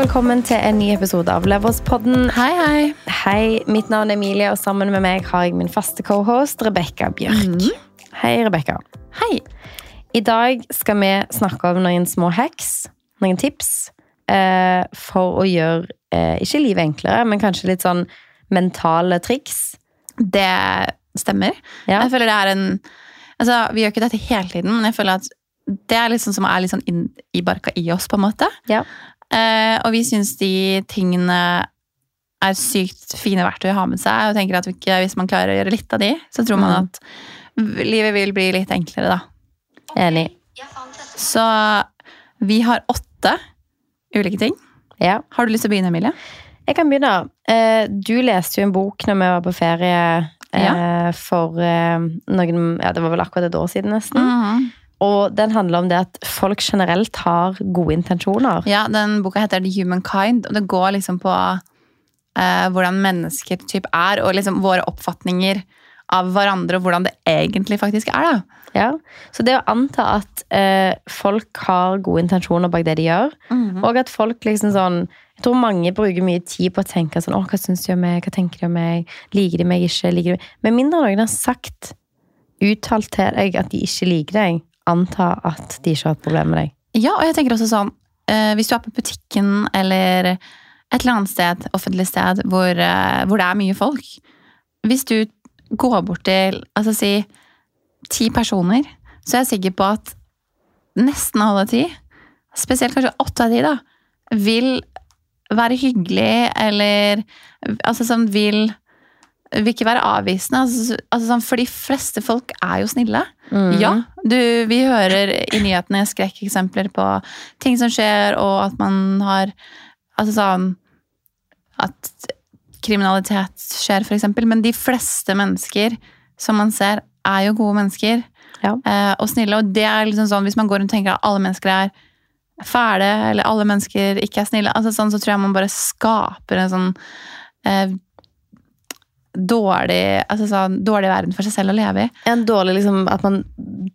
Og velkommen til en ny episode av Leverspodden. Hei, hei. Hei, mitt navn er Emilie, og sammen med meg har jeg min faste cohost Rebekka Bjørk. Hei, Rebekka. Hei. I dag skal vi snakke om noen små hacks, noen tips, eh, for å gjøre eh, ikke livet enklere, men kanskje litt sånn mentale triks. Det stemmer. Ja. Jeg føler det er en Altså, Vi gjør ikke dette hele tiden, men jeg føler at det er litt sånn som er litt sånn innbarka i oss, på en måte. Ja. Eh, og vi syns de tingene er sykt fine verktøy å ha med seg. Og tenker at hvis man klarer å gjøre litt av de, så tror man Mm. at livet vil bli litt enklere, da. Enig. Så vi har åtte ulike ting. Ja. Har du lyst til å begynne, Emilie? Jeg kan begynne. Eh, Du leste jo en bok når vi var på ferie ja. for eh, noen Ja, det var vel akkurat et år siden, nesten. Mhm. Og den handler om det at folk generelt har gode intensjoner. Ja, den boka heter The Human Kind, og det går liksom på eh, hvordan mennesker typ er, og liksom våre oppfatninger av hverandre, og hvordan det egentlig faktisk er. da. Ja. Så det å anta at eh, folk har gode intensjoner bak det de gjør, og at folk liksom sånn Jeg tror mange bruker mye tid på å tenke sånn Å, hva syns de om meg? Hva tenker de om meg? Liker de meg ikke? Liker de meg? Med mindre noen har sagt, uttalt til deg at de ikke liker deg, anta at de ikke har et problem med deg. Ja, og jeg tenker også sånn, eh, hvis du er på butikken eller et eller annet sted, offentlig sted, hvor, eh, hvor det er mye folk, hvis du går bort til, altså si, ti personer, så er jeg sikker på at nesten alle ti, spesielt kanskje åtte av ti da, vil være hyggelig, eller altså som vil, vil ikke være avvisende, altså, altså sånn, for de fleste folk er jo snille. Mm. Ja, du, vi hører i nyhetene skrekkeksempler på ting som skjer, og at man har Altså sånn At kriminalitet skjer, eksempel. Men de fleste mennesker som man ser, er jo gode mennesker. Ja. Eh, og snille. Og det er liksom sånn, hvis man går rundt og tenker at alle mennesker er fæle, eller alle mennesker ikke er snille, altså sånn, så tror jeg man bare skaper en sånn eh, dårlig, altså sånn, dårlig verden for seg selv å leve i. En dårlig liksom At man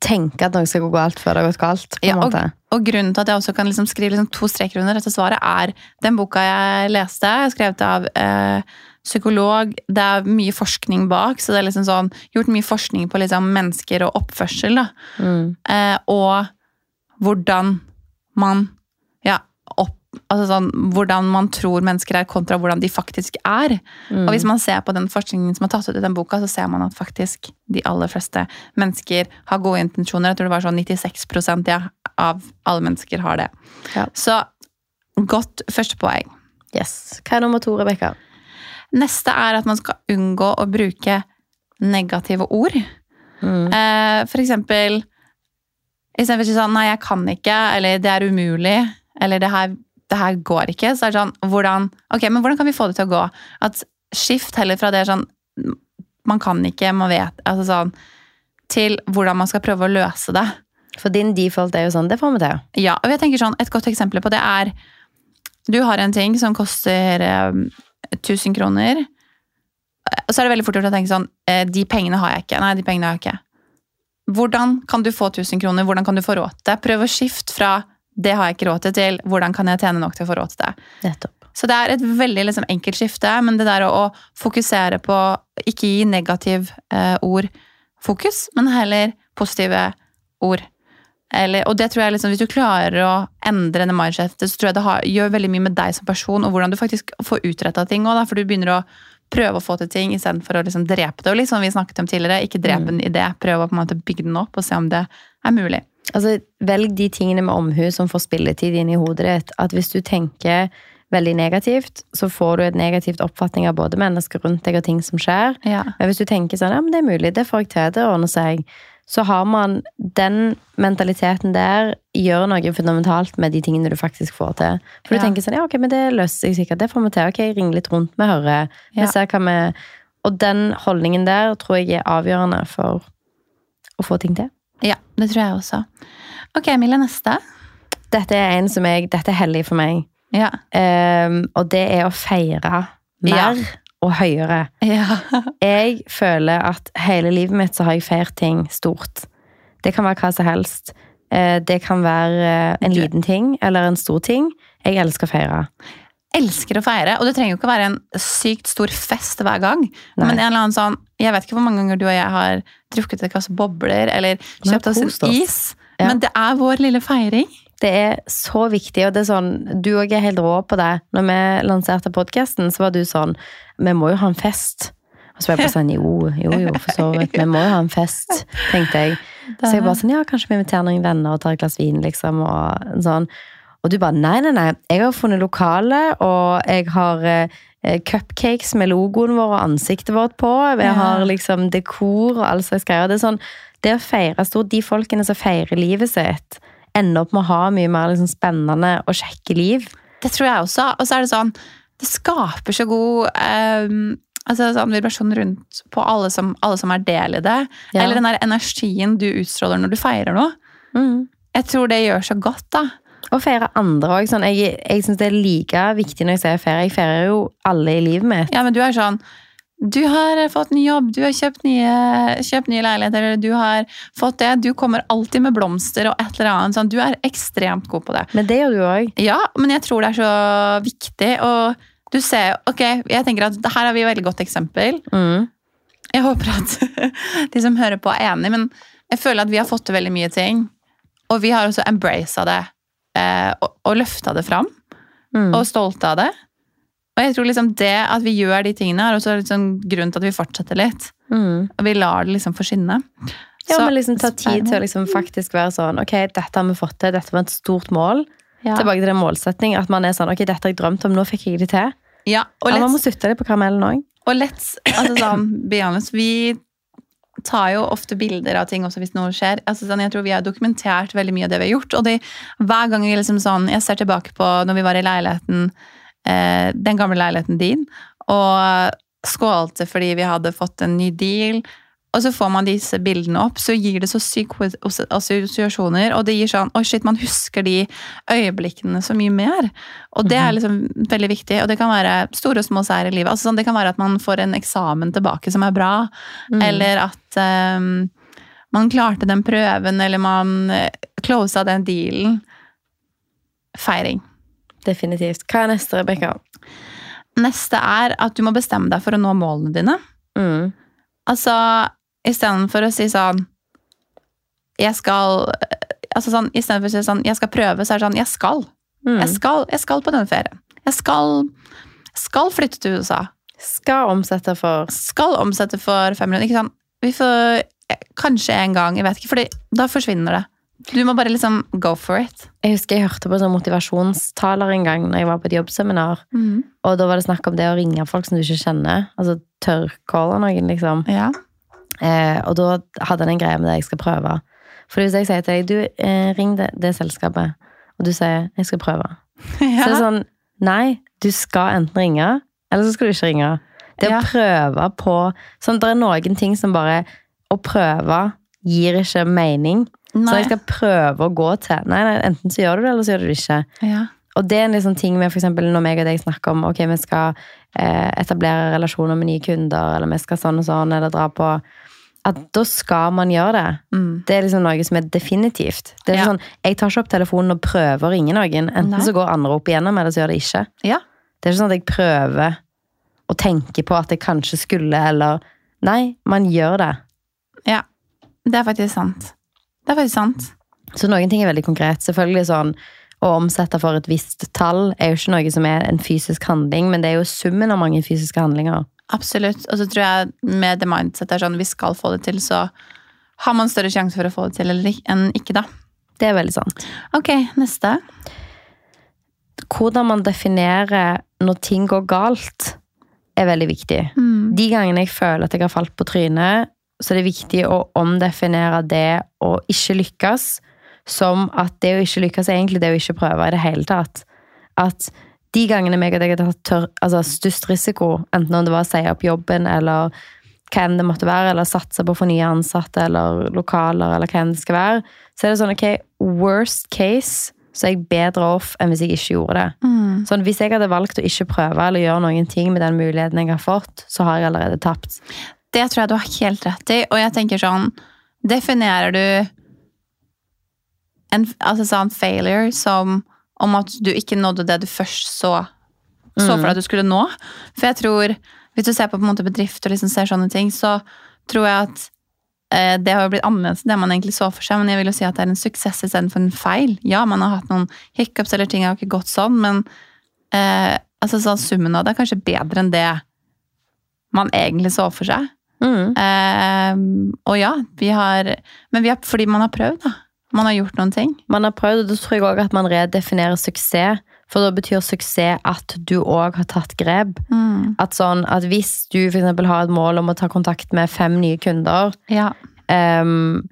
tenker at noe skal gå galt før det har gått galt. på Ja, og, og grunnen til at jeg også kan liksom skrive liksom to streker under dette svaret, er den boka jeg leste, skrevet av eh, psykolog. Det er mye forskning bak, så det er liksom sånn, gjort mye forskning på liksom mennesker og oppførsel. Mm. Eh, og hvordan man altså sånn, hvordan man tror mennesker er kontra hvordan de faktisk er. Mm. Og hvis man ser på den forskningen som er tatt ut i den boka, så ser man at faktisk de aller fleste mennesker har gode intensjoner. Jeg tror det var sånn 96 ja, av alle mennesker har det. Ja. Så godt første poeng. Yes. Hva er nummer to, Rebekka? Neste er at man skal unngå å bruke negative ord. Mm. Eh, for eksempel Istedenfor å si sånn 'nei, jeg kan ikke', eller 'det er umulig', eller 'det her, det her går ikke', så er det sånn hvordan, Ok, men hvordan kan vi få det til å gå? At Skift heller fra det sånn 'man kan ikke', man vet altså sånn, til hvordan man skal prøve å løse det. For din default er jo sånn, det får vi til. Ja, og jeg tenker sånn, Et godt eksempel på det er Du har en ting som koster eh, 1000 kroner. Så er det veldig fort gjort å tenke sånn eh, De pengene har jeg ikke. Nei, de pengene har jeg ikke. Hvordan kan du få 1000 kroner? Hvordan kan du få råd til det? Prøv å skifte fra 'det har jeg ikke råd til' 'hvordan kan jeg tjene nok til å få råd til det'. Nettopp. Så det er et veldig liksom, enkelt skifte, men det der å, å fokusere på Ikke gi negativ eh, ord fokus, men heller positive ord. Eller, og det tror jeg liksom, Hvis du klarer å endre det mindsetet, så tror jeg det har, gjør veldig mye med deg som person, og hvordan du faktisk får utretta ting òg, for du begynner å prøve å få til ting istedenfor å liksom drepe det. Og liksom vi snakket om tidligere, ikke drepe en idé, prøve å på en måte bygge den opp og se om det er mulig. Altså, velg de tingene med omhu som får spilletid inn i hodet ditt. At hvis du tenker veldig negativt, så får du et negativt oppfatning av både mennesker rundt deg og ting som skjer. Ja. Men hvis du tenker sånn, ja, men det er mulig, det får jeg til, det ordner seg, så har man den mentaliteten der, gjør noe fundamentalt med de tingene du faktisk får til. For du Ja. tenker sånn, ja, ok, men det løser seg sikkert, det får vi til. Ok, ring litt rundt, vi hører, vi Ja. ser hva vi... Og den holdningen der tror jeg er avgjørende for å få ting til. Ja, det tror jeg også. Ok, Emilie, neste. Dette er en som jeg, dette er hellig for meg. Ja. Um, og det er å feire mer og høyere. ja. Jeg føler at hele livet mitt så har jeg feirt ting stort. Det kan være hva som helst. Eh, det kan være eh, en liten ting eller en stor ting. Jeg elsker å feire. Elsker å feire, og det trenger jo ikke å være en sykt stor fest hver gang. Nei. Men en eller annen sånn, jeg vet ikke hvor mange ganger du og jeg har drukket et kasse bobler, eller kjøpt oss en is. Ja. Men det er vår lille feiring. Det er så viktig, og det er sånn, du òg er helt rå på det. Når vi lanserte podkasten, så var du sånn Vi må jo ha en fest. Og så var jeg bare sånn Jo, jo, jo, for så vidt. Vi må jo ha en fest, tenkte jeg. Så jeg bare sånn Ja, kanskje vi inviterer noen venner og tar et glass vin, liksom. Og sånn. Og du bare Nei, nei, nei. Jeg har funnet lokale, og jeg har eh, cupcakes med logoen vår og ansiktet vårt på. Jeg Ja. har liksom dekor og all slags greier. Det er sånn Det å feire stort De folkene som feirer livet sitt, ender opp med å ha mye mer liksom, spennende og kjekke liv. Det tror jeg også. Og så er det sånn, det skaper så god eh, altså sånn vibrasjon rundt på alle som, alle som er del i det. Ja. Eller den der energien du utstråler når du feirer noe. Mm. Jeg tror det gjør så godt, da. Og feire andre òg. Sånn, jeg jeg syns det er like viktig når jeg sier ferie. Jeg feirer jo alle i livet mitt. Ja, men du er sånn Du har fått ny jobb, du har kjøpt nye, kjøpt nye leiligheter, eller du har fått det. Du kommer alltid med blomster og et eller annet. Sånn, du er ekstremt god på det. Men det gjør du òg. Ja, men jeg tror det er så viktig. Og du ser Ok, jeg tenker at her har vi et veldig godt eksempel. Mm. Jeg håper at de som hører på, er enig, men jeg føler at vi har fått til veldig mye ting. Og vi har også embracet det eh, og, og løfta det fram. Mm. Og stolte av det. Og jeg tror liksom det at vi gjør de tingene, er også liksom grunnen til at vi fortsetter litt. Mm. Og vi lar det liksom få skinne. Ja, men liksom ta tid til å liksom faktisk være sånn Ok, dette har vi fått til. Dette var et stort mål. Ja. Tilbake til den målsetting At man er sånn Ok, dette har jeg drømt om. Nå fikk jeg det til. Ja, og Ja, man må sutte litt på karamellen òg. og let's altså sånn, be honest, vi tar jo ofte bilder av ting også hvis noe skjer. Altså sånn, jeg tror vi har dokumentert veldig mye av det vi har gjort. Og det, hver gang jeg liksom sånn, jeg ser tilbake på når vi var i leiligheten, eh, den gamle leiligheten din, og skålte fordi vi hadde fått en ny deal. Og så får man disse bildene opp, så gir det så syke assosiasjoner. Og det gir sånn Oi, shit, man husker de øyeblikkene så mye mer. Og det er liksom veldig viktig. Og det kan være store og små seier i livet. Altså, sånn, det kan være at man får en eksamen tilbake som er bra. Mm. Eller at um, man klarte den prøven, eller man uh, closa den dealen. Feiring. Definitivt. Hva er neste, Rebekka? Neste er at du må bestemme deg for å nå målene dine. Mm. Altså, istedenfor å si sånn Jeg skal altså sånn, Istedenfor å si sånn Jeg skal prøve, så er det sånn Jeg skal. Mm. Jeg skal, jeg skal på den ferien. Jeg skal, skal flytte til USA. Skal omsette for Skal omsette for fem millioner. Ikke sant? Vi får eh, kanskje en gang, jeg vet ikke, For da forsvinner det. Du må bare liksom go for it. Jeg husker jeg hørte på sånn motivasjonstaler en gang når jeg var på et jobbseminar. Og da var det snakk om det å ringe folk som du ikke kjenner. Altså tørrcalle noen, liksom. Ja. Eh, og da hadde han en greie med det jeg skal prøve. For hvis jeg sier til deg du, eh, ring det, det selskapet, og du sier jeg skal prøve, så er det sånn Nei, du skal enten ringe, eller så skal du ikke ringe. Det å prøve på sånn, Det er noen ting som bare Å prøve gir ikke mening. Så jeg skal prøve å gå til. Nei, nei, enten så gjør du det, eller så gjør du det ikke. Ja. Og det er en liksom ting med for eksempel når meg og deg snakker om ok, vi skal eh, etablere relasjoner med nye kunder, eller vi skal sånn og sånn, eller dra på At da skal man gjøre det. Mm. Det er liksom noe som er definitivt. Det er Ja. sånn, Jeg tar ikke opp telefonen og prøver å ringe noen. Enten Nei. så går andre opp igjennom, eller så gjør de ikke. Ja. Det er ikke sånn at jeg prøver å tenke på at jeg kanskje skulle, eller Nei, man gjør det. ja. Det er faktisk sant. Det er faktisk sant. Så noen ting er veldig konkret. Selvfølgelig sånn å omsette for et visst tall er jo ikke noe som er en fysisk handling, men det er jo summen av mange fysiske handlinger. Absolutt. Og så tror jeg med det mindsetet er sånn vi skal få det til, så har man større sjanse for å få det til eller ikke- enn ikke, da. Det er veldig sant. Ok, neste. Hvordan man definerer når ting går galt, er veldig viktig. Mm. De gangene jeg føler at jeg har falt på trynet, så er det viktig å omdefinere det å ikke lykkes som at det å ikke lykkes er egentlig det å ikke prøve i det hele tatt. At de gangene meg og deg hadde tatt altså størst risiko, enten om det var å si opp jobben eller hva enn det måtte være, eller satse på å få nye ansatte eller lokaler, eller hva enn det skal være, så er det sånn ok, worst case så er jeg bedre off enn hvis jeg ikke gjorde det. Mm. Sånn, Hvis jeg hadde valgt å ikke prøve eller gjøre noen ting med den muligheten jeg har fått, så har jeg allerede tapt. Det tror jeg du har helt rett i, og jeg tenker sånn Definerer du en altså sånn failure som om at du ikke nådde det du først så, så for deg at du skulle nå. For jeg tror, hvis du ser på, på en måte bedrift og liksom ser sånne ting, så tror jeg at eh, det har blitt annerledes enn det man egentlig så for seg, men jeg vil jo si at det er en suksess istedenfor en feil. Ja, man har hatt noen hiccups eller ting har ikke gått sånn, men eh, altså så summen av det er kanskje bedre enn det man egentlig så for seg. Mm. Eh, og ja, vi har Men vi har, fordi man har prøvd, da. Man har gjort noen ting. Man har prøvd, og da tror jeg også at man redefinerer suksess. For da betyr suksess at du òg har tatt grep. At, sånn, at hvis du eksempel har et mål om å ta kontakt med fem nye kunder, Ja. um,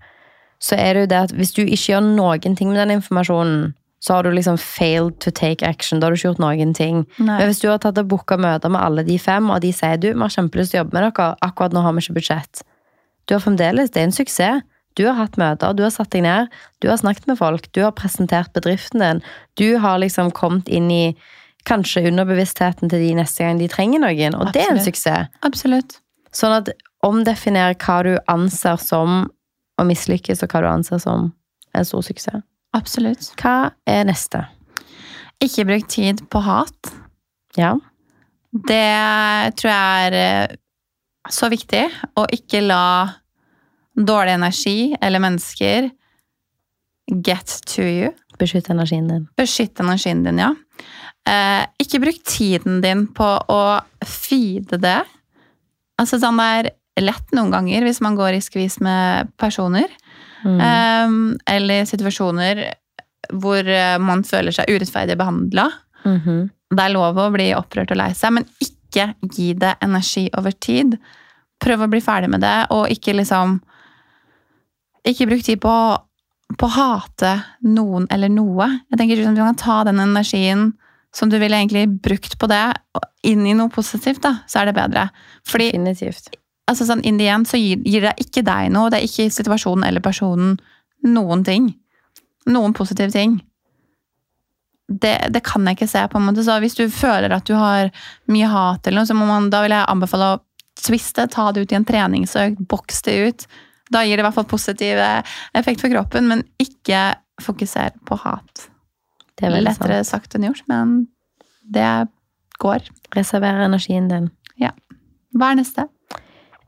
så er det jo det at hvis du ikke gjør noen ting med den informasjonen, så har du liksom failed to take action. Da har du ikke gjort noen ting. Nei. Men hvis du har tatt og booka møter med alle de fem, og de sier du, vi har kjempelyst til å jobbe med dere, akkurat nå har vi ikke budsjett. Du har fremdeles, det er en suksess. Du har hatt møter, du har satt deg ned, du har snakket med folk, du har presentert bedriften din. Du har liksom kommet inn i kanskje underbevisstheten til de neste gang de trenger noen, og det er en suksess. Absolutt. Sånn at omdefinere hva du anser som å mislykkes, og hva du anser som en stor suksess. Absolutt. Hva er neste? Ikke bruk tid på hat. Ja. Det tror jeg er eh, så viktig. Å ikke la dårlig energi eller mennesker get to you. Beskytt energien din. Beskytt energien din, ja. Eh, ikke bruk tiden din på å feede det. Altså, sånn det er lett noen ganger hvis man går i skvis med personer. Mm. eh, eller situasjoner hvor eh, man føler seg urettferdig behandla. Mhm. Det er lov å bli opprørt og lei seg, men ikke gi det energi over tid. Prøv å bli ferdig med det, og ikke liksom Ikke bruk tid på, på å hate noen eller noe. Jeg tenker liksom, Du kan ta den energien som du ville egentlig brukt på det, inn i noe positivt, da, så er det bedre. Fordi Definitivt. altså sånn, in the end så gir, gir det ikke deg noe, det er ikke situasjonen eller personen noen ting. Noen positive ting. Det, det kan jeg ikke se, på en måte. Så hvis du føler at du har mye hat, eller noe, så må man, da vil jeg anbefale å twiste, ta det ut i en treningsøkt, boks det ut. Da gir det i hvert fall positiv eh, effekt for kroppen, men ikke fokuser på hat. Det er Lettere sant. sagt enn gjort, men det går. Reserver energien din. Hva er neste?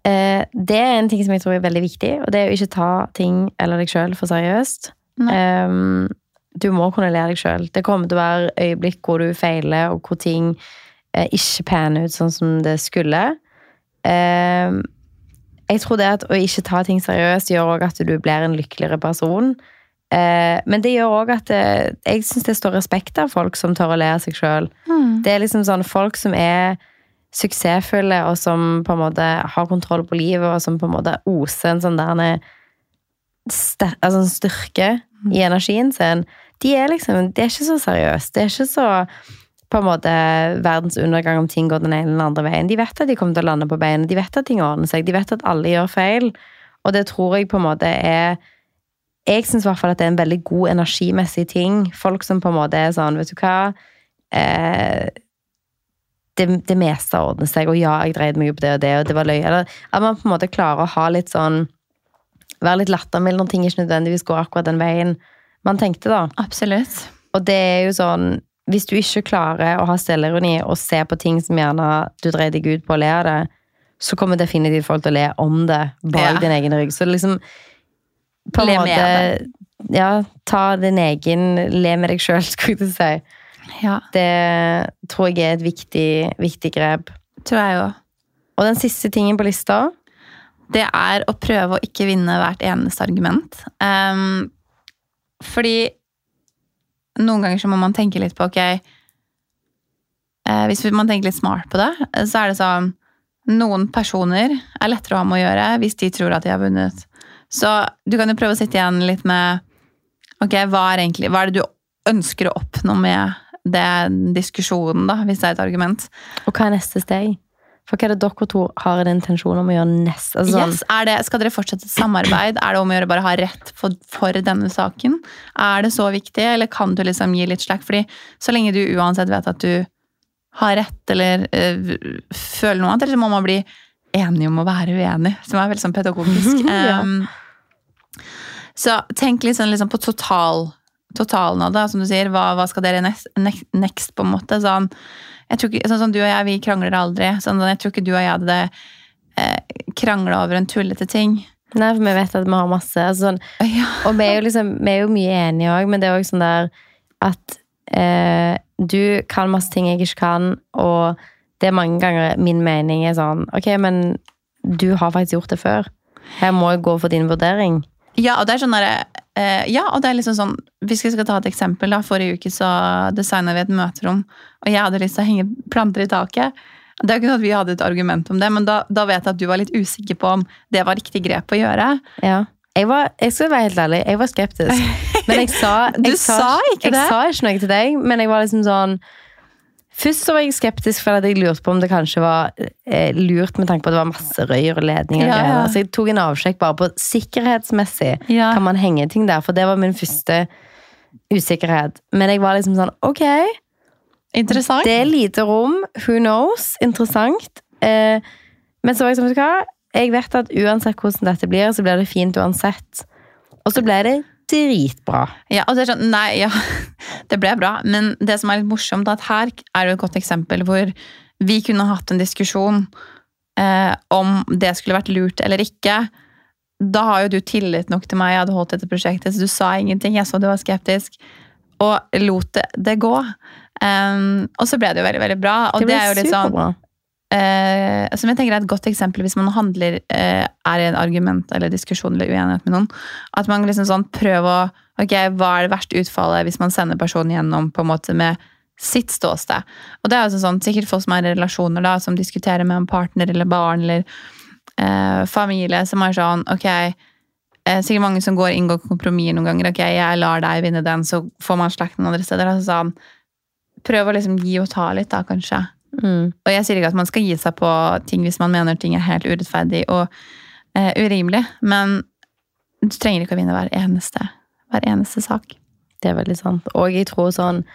Eh, det er en ting som jeg tror er veldig viktig, og det er å ikke ta ting eller deg sjøl for seriøst. Ehm, du må kunne le deg sjøl. Det kommer til å være øyeblikk hvor du feiler, og hvor ting eh, ikke panner ut sånn som det skulle. Ehm, jeg tror det at å ikke ta ting seriøst gjør òg at du blir en lykkeligere person. Eh, men det gjør òg at det, jeg syns det står respekt av folk som tør å le av seg sjøl. Det er liksom sånn folk som er suksessfulle, og som på en måte har kontroll på livet, og som på en måte oser en sånn der en altså en styrke i energien sin. De er liksom Det er ikke så seriøst. Det er ikke så på en måte verdens undergang om ting går den ene eller den andre veien. De vet at de kommer til å lande på beina. De vet at ting ordner seg. De vet at alle gjør feil. Og det tror jeg på en måte er Jeg syns i hvert fall at det er en veldig god energimessig ting. Folk som på en måte er sånn, vet du hva eh, det, det meste ordner seg, og ja, jeg dreide meg opp det og det, og det var løy. Eller at man på en måte klarer å ha litt sånn Være litt lattermild når ting ikke nødvendigvis går akkurat den veien man tenkte, da. Absolutt. Og det er jo sånn Hvis du ikke klarer å ha selvironi og se på ting som gjerne du dreier deg ut på å le av det, så kommer definitivt folk til å le om det bak Ja. din egen rygg. Så liksom på en Le med det. Ja, ta din egen Le med deg sjøl, skulle jeg si. Ja, Det tror jeg er et viktig, viktig grep. tror jeg òg. Og den siste tingen på lista det er å prøve å ikke vinne hvert eneste argument. Um, fordi noen ganger så må man tenke litt på ok eh, Hvis man tenker litt smart på det, så er det sånn Noen personer er lettere å ha med å gjøre hvis de tror at de har vunnet. Så du kan jo prøve å sitte igjen litt med Ok, hva er, egentlig, hva er det du ønsker å oppnå med den diskusjonen, da, hvis det er et argument? Og hva er neste steg? For hva er det dere to har en intensjon om å gjøre nest? Altså, Yes, er det, skal dere fortsette samarbeid? Er det om å gjøre bare ha rett for, for denne saken? Er det så viktig, eller kan du liksom gi litt slack? Fordi så lenge du uansett vet at du har rett, eller øh, føler noe annet, eller så må man bli enig om å være uenig, som er veldig sånn pedagogisk. Ja. Um, så tenk litt sånn liksom på total totalen av det. Som du sier, hva, hva skal dere next, next, next, på en måte? Sånn, jeg tror ikke, sånn som du og jeg, vi krangler aldri. Sånn, jeg tror ikke du og jeg hadde eh, krangla over en tullete ting. Nei, for vi vet at vi har masse. Altså sånn, Ja. og vi er jo liksom, vi er jo mye enige òg, men det er òg sånn der at eh, du kan masse ting jeg ikke kan, og det er mange ganger min mening er sånn Ok, men du har faktisk gjort det før. Her må jeg gå for din vurdering. Ja, og det er sånn derre eh, Ja, og det er liksom sånn Hvis vi skal ta et eksempel, da. Forrige uke så designa vi et møterom, og jeg hadde lyst til å henge planter i taket. Det er jo ikke sånn at vi hadde et argument om det, men da, da vet jeg at du var litt usikker på om det var riktig grep å gjøre. Ja. Jeg, var, jeg skal være helt ærlig, jeg var skeptisk. Men jeg sa, Du jeg sa ikke jeg sa ikke noe til deg, men jeg var liksom sånn Først så var jeg skeptisk fordi jeg lurte på om det kanskje var eh, lurt med tanke på at det var masse røyr og ledninger. Ja, ja. Så jeg tok en avsjekk bare på sikkerhetsmessig. Ja. Kan man henge ting der? For det var min første usikkerhet. Men jeg var liksom sånn ok, Interessant. det er lite rom. Who knows? Interessant. Eh, men så var jeg sånn, vet du hva? Jeg vet at uansett hvordan dette blir, så blir det fint uansett. Og så ble det dritbra. Ja, og det er sånn, nei, ja, det ble bra, men det som er litt morsomt, at her er det et godt eksempel hvor vi kunne hatt en diskusjon eh, om det skulle vært lurt eller ikke. Da har jo du tillit nok til meg, jeg hadde holdt dette prosjektet, så du sa ingenting, jeg så du var skeptisk, og lot det, det gå. Um, og så ble det jo veldig, veldig bra, og Det det, er jo litt sånn. Eh, som jeg tenker er et godt eksempel hvis man handler uh, er i en argument eller diskusjon eller uenighet med noen. At man liksom sånn prøver å Ok, hva er det verste utfallet hvis man sender personen gjennom på en måte med sitt ståsted? Og det er jo sånn, sikkert folk som er i relasjoner, da, som diskuterer med en partner eller barn eller eh, familie, som er sånn Ok, eh, sikkert mange som går inngår kompromisser noen ganger. Ok, jeg lar deg vinne den, så får man slakt noen andre steder. Altså sånn, prøv å liksom gi og ta litt, da, kanskje. Mm. Og jeg sier ikke at man skal gi seg på ting hvis man mener ting er helt urettferdig og eh, urimelig, men du trenger ikke å vinne hver eneste, hver eneste sak. Det er veldig sant. Og jeg tror sånn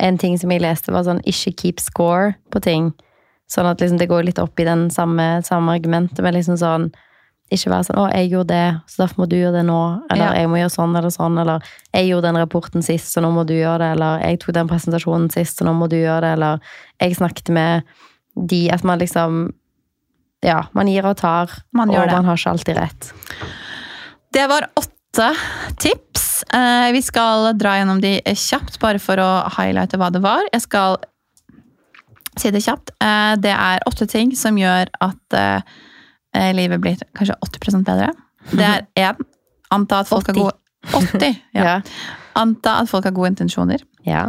En ting som jeg leste, var sånn ikke keep score på ting. Sånn at liksom det går litt opp i den samme, samme argumentet, men liksom sånn Ikke være sånn 'Å, jeg gjorde det, så derfor må du gjøre det nå.' Eller Ja. 'Jeg må gjøre sånn eller sånn', eller 'Jeg gjorde den rapporten sist, så nå må du gjøre det', eller 'Jeg tok den presentasjonen sist, så nå må du gjøre det', eller 'Jeg snakket med de' At man liksom Ja, man gir og tar, Man og man har ikke alltid rett. Det var åtte tips. Eh, vi skal dra gjennom de kjapt, bare for å highlighte hva det var. Jeg skal si det kjapt. Eh, det er åtte ting som gjør at eh, livet blir kanskje 80% bedre. Det er én anta at folk 80. har gode 80, ja. Ja. Anta at folk har gode intensjoner. Ja.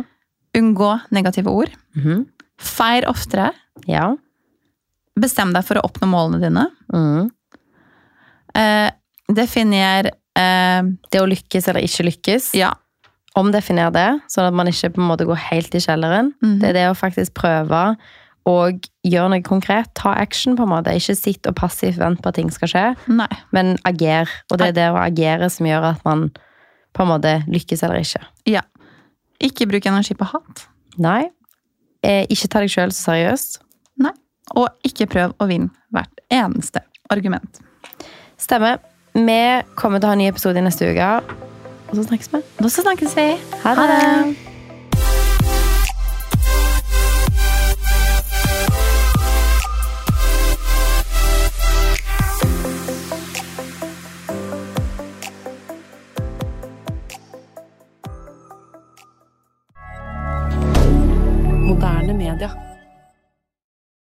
Unngå negative ord. Mhm. Feir oftere. Ja. Bestem deg for å oppnå målene dine. Mm. Eh, definer eh, Det å lykkes eller ikke lykkes. Ja. Omdefinere det, sånn at man ikke på en måte går helt i kjelleren. Mm. Det er det å faktisk prøve og gjøre noe konkret. Ta action, på en måte. Ikke sitt og passivt vent på at ting skal skje, Nei. men ager. Og det er det å agere som gjør at man på en måte lykkes eller ikke. Ja. Ikke bruk energi på hat. Nei. Eh, ikke ta deg sjøl så seriøst. Nei. Og ikke prøv å vinne hvert eneste argument. Stemmer. Vi kommer til å ha en ny episode i neste uke. Og så snakkes vi. Så snakkes vi. Ha det.